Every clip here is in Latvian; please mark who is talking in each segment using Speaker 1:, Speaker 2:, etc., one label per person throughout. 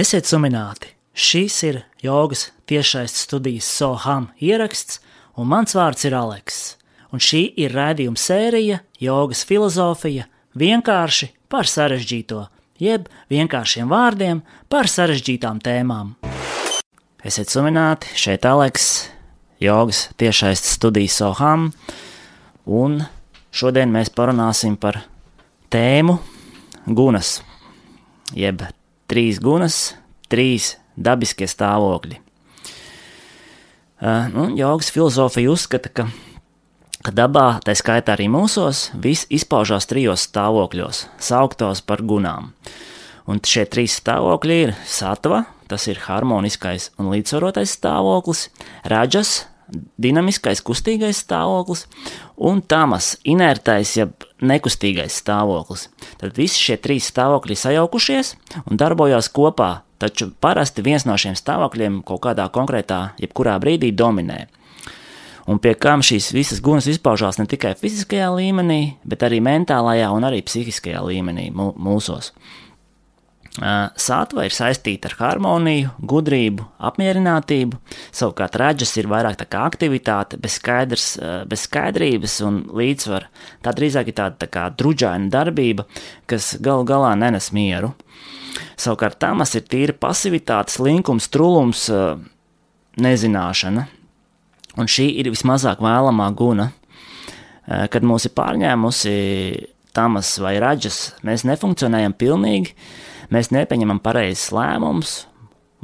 Speaker 1: Esiet sumināti! Šis ir jogas tiešais studijas Soham ieraksts, un mans vārds ir Aleks. Un šī ir rādījuma sērija Jogas filozofija vienkārši par sarežģīto, jeb vienkāršiem vārdiem par sarežģītām tēmām. Esiet sumināti, šeit Aleks, Jogas tiešais studijas Soham, un šodien mēs parunāsim par tēmu gunas, jeb trīs gunas, trīs dabiskie stāvokļi. Uh, nu, jogas filozofija uzskata, ka, ka dabā, tā skaitā arī mūsos, viss izpaužās trijos stāvokļos, sauktos par gunām. Un šie trīs stāvokļi ir satva, tas ir harmoniskais un līdzsvarotais stāvoklis, raģas, dinamiskais, kustīgais stāvoklis un tamas, inertais, jeb nekustīgais stāvoklis. Tad visi šie trīs stāvokļi sajaukušies un darbojās kopā, taču parasti viens no šiem stāvokļiem kaut kādā konkrētā, jebkurā brīdī dominē. Un pie kam šīs visas gunas izpaužās ne tikai fiziskajā līmenī, bet arī mentālajā un arī psihiskajā līmenī mūsos. Sātva ir saistīta ar harmoniju, gudrību, apmierinātību, savukārt raģis ir vairāk tā kā aktivitāte, bez, skaidrs, bez skaidrības un līdzsvara. Tā drīzāk ir tāda tā kā druģaina darbība, kas galu galā nenes mieru. Savukārt tamas ir tīra pasivitāte, slinkums, trulums, nezināšana. Un šī ir vismazāk vēlamā guna. Kad mūs ir pārņēmusi tamas vai raģis, mēs nefunkcionējam pilnīgi, mēs nepieņemam pareizes lēmumus,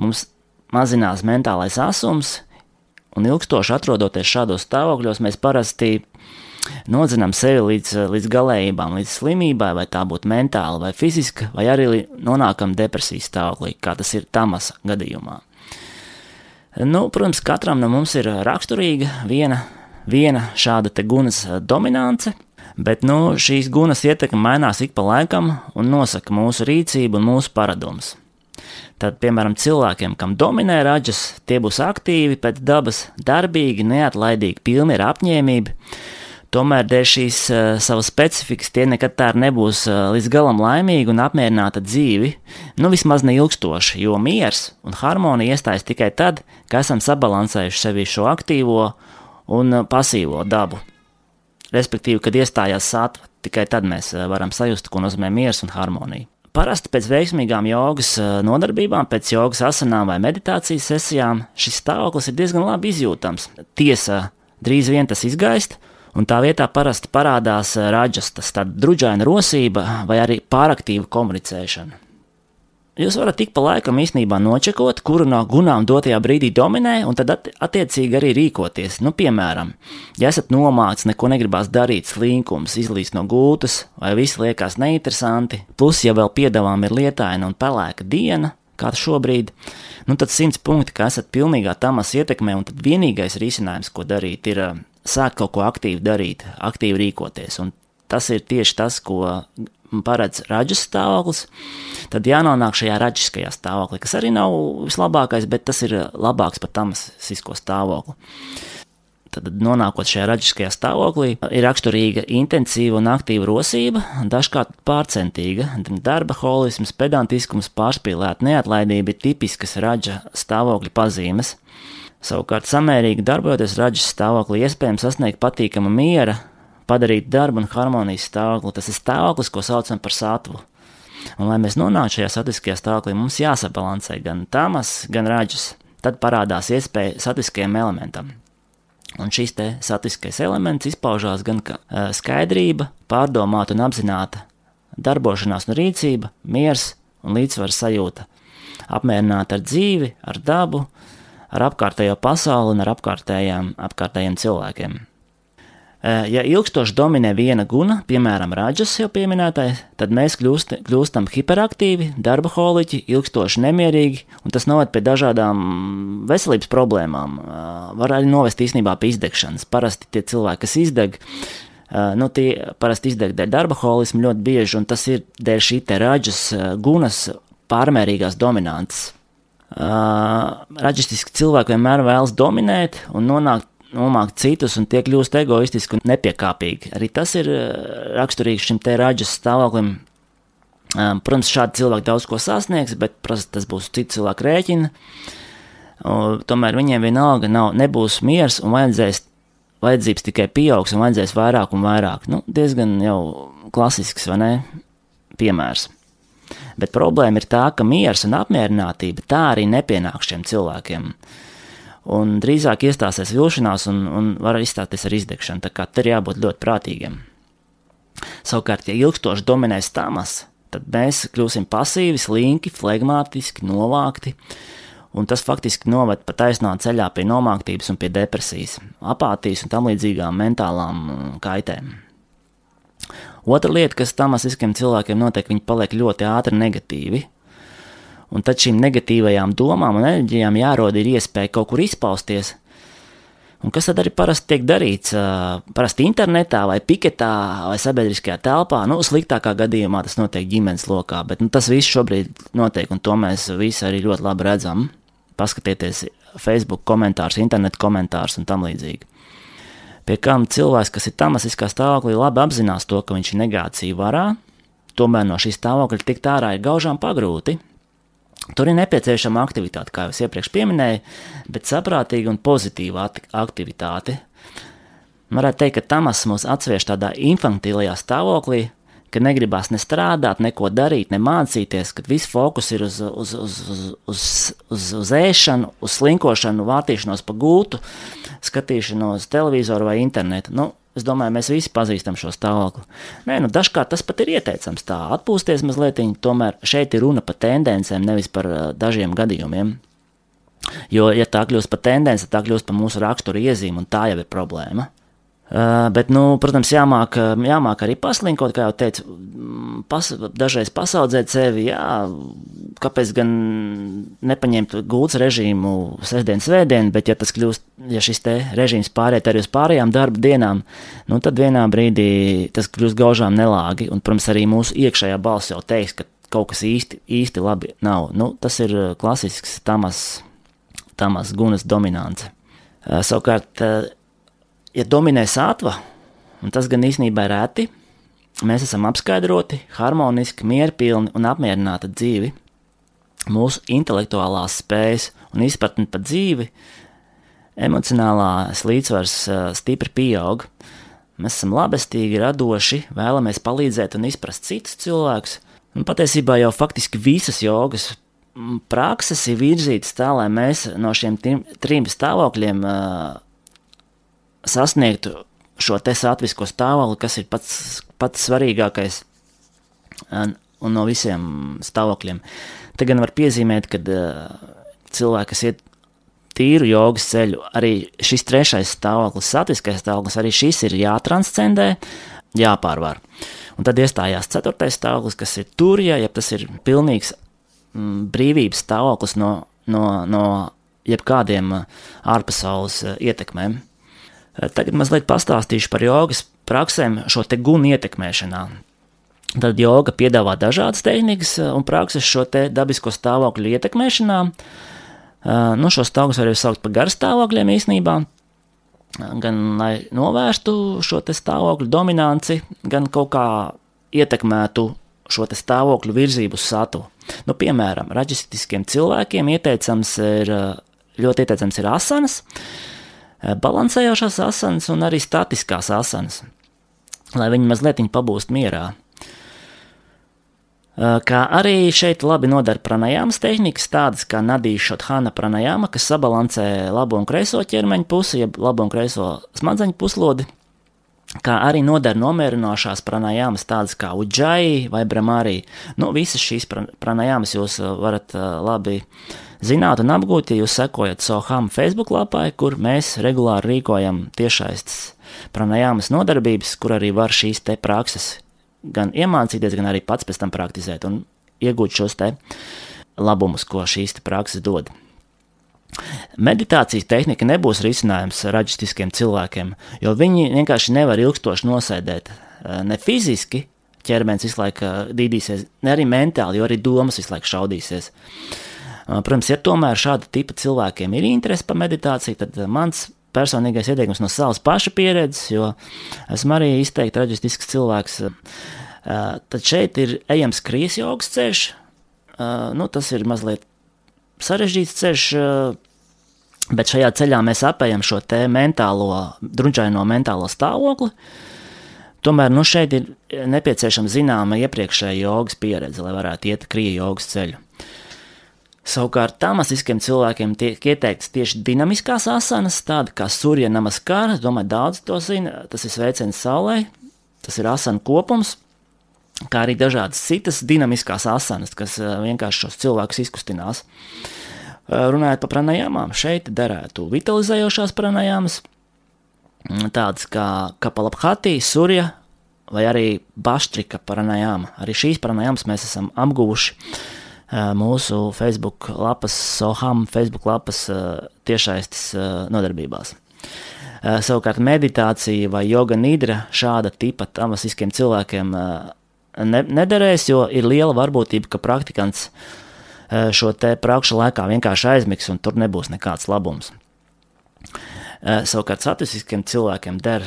Speaker 1: mums mazinās mentālais asums, un ilgstoši atrodoties šādos stāvokļos, mēs parasti nodzinām sevi līdz, līdz galējībām, līdz slimībai, vai tā būtu mentāla vai fiziska, vai arī nonākam depresijas stāvoklī, kā tas ir Tamas gadījumā. Nu, protams, katram no mums ir raksturīga viena, viena šāda gunas dominance – Bet nu, šīs gunas ietekme mainās ik pa laikam un nosaka mūsu rīcību un mūsu paradumus. Tad, piemēram, cilvēkiem, kam dominē raģis, tie būs aktīvi, pēc dabas, darbīgi, neatlaidīgi, pilni ar apņēmību. Tomēr dēļ šīs uh, savas specifikas tie nekad tā nebūs uh, līdz galam laimīgi un apmierināta dzīvi, nu vismaz neilgstoši, jo miers un harmonija iestājas tikai tad, kad esam sabalansējuši sevi šo aktīvo un uh, pasīvo dabu. Respektīvi, kad iestājās satva, tikai tad mēs eh, varam sajust, ko nozīmē miers un harmonija. Parasti pēc veiksmīgām jogas eh, nodarbībām, pēc jogas asanām vai meditācijas sesijām, šis stāvoklis ir diezgan labi izjūtams. Tiesa, drīz vien tas izgaist, un tā vietā parasti parādās eh, raģas, tas tāda druģaina rosība vai arī pāraktīva komunicēšana. Jūs varat tik pa laikam īstenībā nočekot, kuru no gunām dotajā brīdī dominē, un tad attiecīgi arī rīkoties. Nu, piemēram, ja esat nomācis, neko negribās darīt, slinkums, izlīst no gultas, vai viss liekas neinteresanti, plus, ja vēl piedāvājumi ir lietaina un pelēka diena, kā šobrīd, nu tad simts punkti, ka esat pilnīgā tamas ietekmē, un tad vienīgais risinājums, ko darīt, ir sākt kaut ko aktīvi darīt, aktīvi rīkoties. Un tas ir tieši tas, ko paredz raģis stāvoklis, tad jānonāk šajā raģiskajā stāvoklī, kas arī nav vislabākais, bet tas ir labāks par tamasisko stāvokli. Tad, nonākot šajā raģiskajā stāvoklī, ir raksturīga intensīva un aktīva rosība, dažkārt pārcentīga. Darba holisms, pedantiskums, pārspīlēta neatlaidība ir tipiskas raģa stāvokļa pazīmes. Savukārt, samērīgi darbojoties raģis stāvoklī, iespējams sasniegt patīkama miera, padarīt darbu un harmonijas stāvokli. Tas ir stāvoklis, ko saucam par satvu. Un, lai mēs nonāktu šajā satiskajā stāvoklī, mums jāsabalansē gan tamas, gan raģis. Tad parādās iespēja satiskajam elementam. Un šis satiskais elements izpaužās gan kā skaidrība, pārdomāta un apzināta darbošanās un rīcība, miers un līdzsvars sajūta, apmierināta ar dzīvi, ar dabu, ar apkārtējo pasauli un ar apkārtējām, apkārtējiem cilvēkiem. Eh, ja ilgstoši dominē viena guna, piemēram, raģis jau pieminētais, tad mēs kļūst, kļūstam hiperaktīvi, darba holiķi, ilgstoši nemierīgi, un tas noved pie dažādām veselības problēmām. Eh, var arī novest īstenībā pie izdegšanas. Parasti tie cilvēki, kas izdeg, eh, nu, tie parasti izdeg dēļ darba holismu ļoti bieži, un tas ir dēļ šī te raģis gunas pārmērīgās dominances. Raģistiski cilvēki vienmēr vēlas dominēt un nonākt nomākt citus un tie kļūst egoistiski un nepiekāpīgi. Arī tas ir eh, raksturīgs šim te raģas stāvoklim. Protams, šādi cilvēki daudz ko sasniegs, bet protams, tas būs citu cilvēku rēķina. Tomēr viņiem vienalga nav, nebūs miers un vajadzēs, vajadzības tikai pieaugs un vajadzēs vairāk un vairāk. Nu, diezgan jau klasisks, vai ne? Piemērs. Bet problēma ir tā, ka miers un apmierinātība tā arī nepienāk šiem cilvēkiem. Un drīzāk iestāsies vilšanās un, un var izstāties ar izdegšanu. Tā kā te ir jābūt ļoti prātīgiem. Savukārt, ja ilgstoši dominēs tamas, tad mēs kļūsim pasīvi, slinki, flegmātiski, novākti. Un tas faktiski noved pa taisnā ceļā pie nomāktības un pie depresijas, apātijas un tam līdzīgām mentālām mm, kaitēm. Otra lieta, kas tamasiskiem cilvēkiem notiek, viņi paliek ļoti ātri negatīvi. Un tad šīm negatīvajām domām un enerģijām jārod ir iespēja kaut kur izpausties. Un kas tad arī parasti tiek darīts? Parasti internetā vai piketā vai sabiedriskajā telpā, nu, sliktākā gadījumā tas notiek ģimenes lokā, bet nu, tas viss šobrīd notiek, un to mēs visi arī ļoti labi redzam. Paskatieties Facebook komentārus, internetu komentārus un tam līdzīgi pie kam cilvēks, kas ir tamasiskā stāvoklī, labi apzinās to, ka viņš ir negācija varā, tomēr no šī stāvokļa tikt ārā ir gaužām pagrūti. Tur ir nepieciešama aktivitāte, kā jau iepriekš minēju, bet saprātīga un pozitīva aktivitāte. Varētu teikt, ka tamas mūs atsviež tādā infantīlajā stāvoklī, ka negribās ne strādāt, neko darīt, ne mācīties, kad viss fokus ir uz, uz, uz, uz, uz, uz, uz ēšanu, uz slinkošanu, vārtīšanos pa gūtu, skatīšanos televizoru vai internetu. Nu, Es domāju, mēs visi pazīstam šo stāvokli. Nē, nu, dažkārt tas pat ir ieteicams tā, atpūsties mazliet, tomēr šeit ir runa par tendencēm, nevis par uh, dažiem gadījumiem. Jo, ja tā kļūst par tendenci, tā kļūst par mūsu rakstura iezīmi, un tā jau ir problēma. Uh, bet, nu, protams, jāmāk, jāmāk arī paslinkot, kā jau teicu, mm, pas, dažreiz pasaudzēt sevi. Jā, kāpēc gan nepaņemt gultas režīmu sestdienas svētdienu, bet, ja tas kļūst, ja šis režīms pāriet arī uz pārējām darba dienām, nu, tad vienā brīdī tas kļūst gaužām nelāgi. Un, protams, arī mūsu iekšējā balss jau teiks, ka kaut kas īsti, īsti labi nav. Nu, tas ir klasisks tamas, tamas gunas dominants. Savukārt, ja dominē sātva, un tas gan īstenībā ir reti, mēs esam apskaidroti, harmoniski, mierpilni un apmierināti dzīvi. Mūsu intelektuālās spējas un izpratne par dzīvi, emocionālās līdzsvars stipri pieaug. Mēs esam labestīgi, radoši, vēlamies palīdzēt un izprast citus cilvēkus. Un patiesībā jau faktiski visas jogas prakses ir virzītas tā, lai mēs no šiem trim stāvokļiem uh, sasniegtu šo te satvisko stāvokli, kas ir pats, pats svarīgākais un, un no visiem stāvokļiem. Te gan var piezīmēt, ka cilvēki, kas iet tīru jogas ceļu, arī šis trešais stāvoklis, satviskais stāvoklis, arī šis ir jātranscendē, jāpārvar. Un tad iestājās ceturtais stāvoklis, kas ir tur, ja, tas ir pilnīgs brīvības stāvoklis no, no, no jebkādiem ārpasaules ietekmēm. Eh, tagad mazliet pastāstīšu par jogas praksēm šo te gunu ietekmēšanā. Tad joga piedāvā dažādas tehnikas eh, un prakses šo te dabisko stāvokļu ietekmēšanā. Eh, nu, šo stāvokļus var arī saukt par garstāvokļiem īstenībā, gan lai novērstu šo stāvokļu dominanci, gan kaut kā ietekmētu šo stāvokļu virzību uz satu. Nu, piemēram, raģistiskiem cilvēkiem ieteicams ir, ļoti ieteicams ir asanas, uh, balansējošās asanas un arī statiskās asanas, lai viņi mazliet pabūst mierā. Eh, kā arī šeit labi nodara pranajāmas tehnikas, tādas kā Nadīša Šothana pranajāma, kas sabalansē labo un kreiso ķermeņa pusi, jeb labo un kreiso smadzeņu puslodi, kā arī nodara nomierinošās pranajāmas tādas kā Uģai vai Bramārī. Nu, visas šīs pranajāmas jūs eh, varat labi uh, zināt un apgūt, ja jūs sekojat Soham Facebook lapai, kur mēs regulāri rīkojam tiešaistas pranajāmas nodarbības, kur arī var šīs te prakses gan iemācīties, gan arī pats pēc tam praktizēt un iegūt šos te labumus, ko šīs te prakses dod. Meditācijas tehnika nebūs risinājums raģistiskiem cilvēkiem, jo viņi vienkārši nevar ilgstoši nosēdēt ne fiziski, ķermenis visu laiku dīdīsies, ne arī mentāli, jo arī domas visu laiku šaudīsies. Uh, Protams, ja tomēr šāda tipa cilvēkiem ir interese par meditāciju, tad mans personīgais ieteikums no savas paša pieredzes, jo esmu arī izteikti raģistisks cilvēks. Tad šeit ir ejams krijas jogas ceļš. Nu, tas ir mazliet sarežģīts ceļš, bet šajā ceļā mēs apējam šo te mentālo, drudžaino mentālo stāvokli. Tomēr nu, šeit ir nepieciešama zināma iepriekšēja jogas pieredze, lai varētu iet krija jogas ceļu. Savukārt tamasiskiem cilvēkiem tiek ieteikts tieši dinamiskās asanas, tāda kā surja namaskara, es domāju, daudz to zina, tas ir sveiciens saulē, tas ir asana kopums, kā arī dažādas citas dinamiskās asanas, kas eh, vienkārši šos cilvēkus izkustinās. Eh, runājot par pranajāmām, šeit derētu vitalizējošās pranajāmas, mm, tādas kā kapalabhati, surja vai arī baštrika pranajāma. Arī šīs pranajāmas mēs esam apguvuši mūsu Facebook lapas, Soham Facebook lapas tiešaistes nodarbībās. Savukārt meditācija vai joga nidra šāda tipa tamasiskiem cilvēkiem ne, nederēs, jo ir liela varbūtība, ka praktikants šo te prakšu laikā vienkārši aizmigs un tur nebūs nekāds labums. Savukārt satisiskiem cilvēkiem der,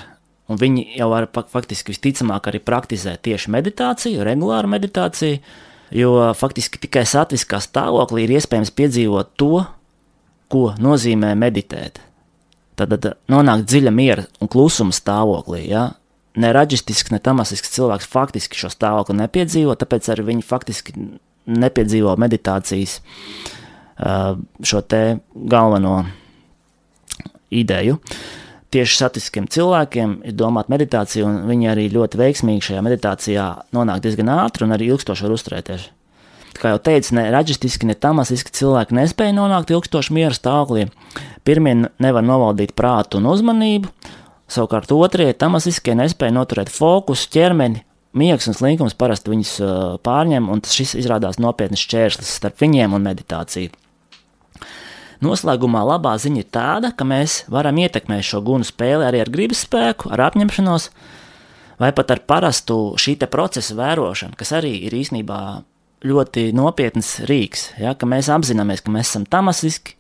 Speaker 1: un viņi jau var faktiski visticamāk arī praktizē tieši meditāciju, regulāru meditāciju, jo faktiski tikai satviskā stāvoklī ir iespējams piedzīvot to, ko nozīmē meditēt. Tad, tad nonākt dziļa miera un klusuma stāvoklī. Ja? Ne raģistisks, ne tamasisks cilvēks faktiski šo stāvokli nepiedzīvo, tāpēc arī viņi faktiski nepiedzīvo meditācijas šo te galveno ideju. Uh, tieši satiskiem cilvēkiem ir domāta meditācija, un viņi arī ļoti veiksmīgi šajā meditācijā nonāk diezgan ātri un arī ilgstoši var uzturēties. Kā jau teicu, ne raģistiski, ne tamasiski cilvēki nespēja nonākt ilgstoši miera stāvoklī. Pirmie nevar novaldīt prātu un uzmanību, savukārt otrie tamasiskie nespēja noturēt fokusu, ķermeni, miegs un slinkums parasti viņus pārņem, un šis izrādās nopietnas šķērslis starp viņiem un meditāciju. Noslēgumā labā ziņa ir tāda, ka mēs varam ietekmēt šo gunu spēli arī ar gribas spēku, ar apņemšanos, vai pat ar parastu šī procesa vērošanu, kas arī ir īstenībā ļoti nopietns rīks. Ja, mēs apzināmies, ka mēs esam tamasiski,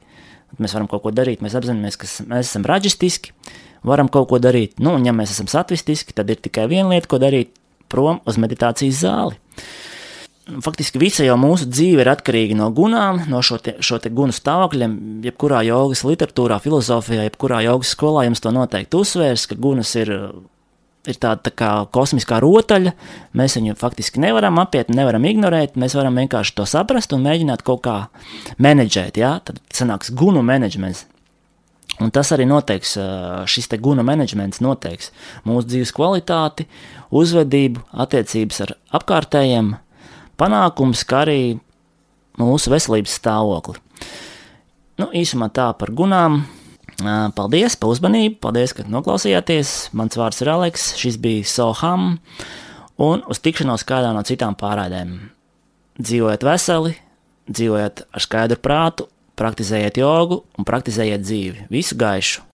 Speaker 1: mēs varam kaut ko darīt, mēs apzināmies, ka mēs esam raģistiski, varam kaut ko darīt. Nu, un ja mēs esam satvistiski, tad ir tikai viena lieta, ko darīt - prom uz meditācijas zāli faktiski visa jau mūsu dzīve ir atkarīga no gunām, no šo te, šo te gunu stāvokļiem. Jebkurā jogas literatūrā, filozofijā, jebkurā jogas skolā jums to noteikti uzsvērs, ka gunas ir, ir tāda tā kā kosmiskā rotaļa. Mēs viņu faktiski nevaram apiet, nevaram ignorēt, mēs varam vienkārši to saprast un mēģināt kaut kā menedžēt. Ja? Tad sanāks gunu menedžments. Un tas arī noteiks, šis te guna menedžments noteiks mūsu dzīves kvalitāti, uzvedību, attiecības ar apkārtējiem, panākums, kā arī mūsu veselības stāvokli. Nu, īsumā tā par gunām. Paldies par uzmanību, paldies, ka noklausījāties. Mans vārds ir Aleks, šis bija Soham, un uz tikšanos kādā no citām pārādēm. Dzīvojiet veseli, dzīvojiet ar skaidru prātu, praktizējiet jogu un praktizējiet dzīvi. Visu gaišu!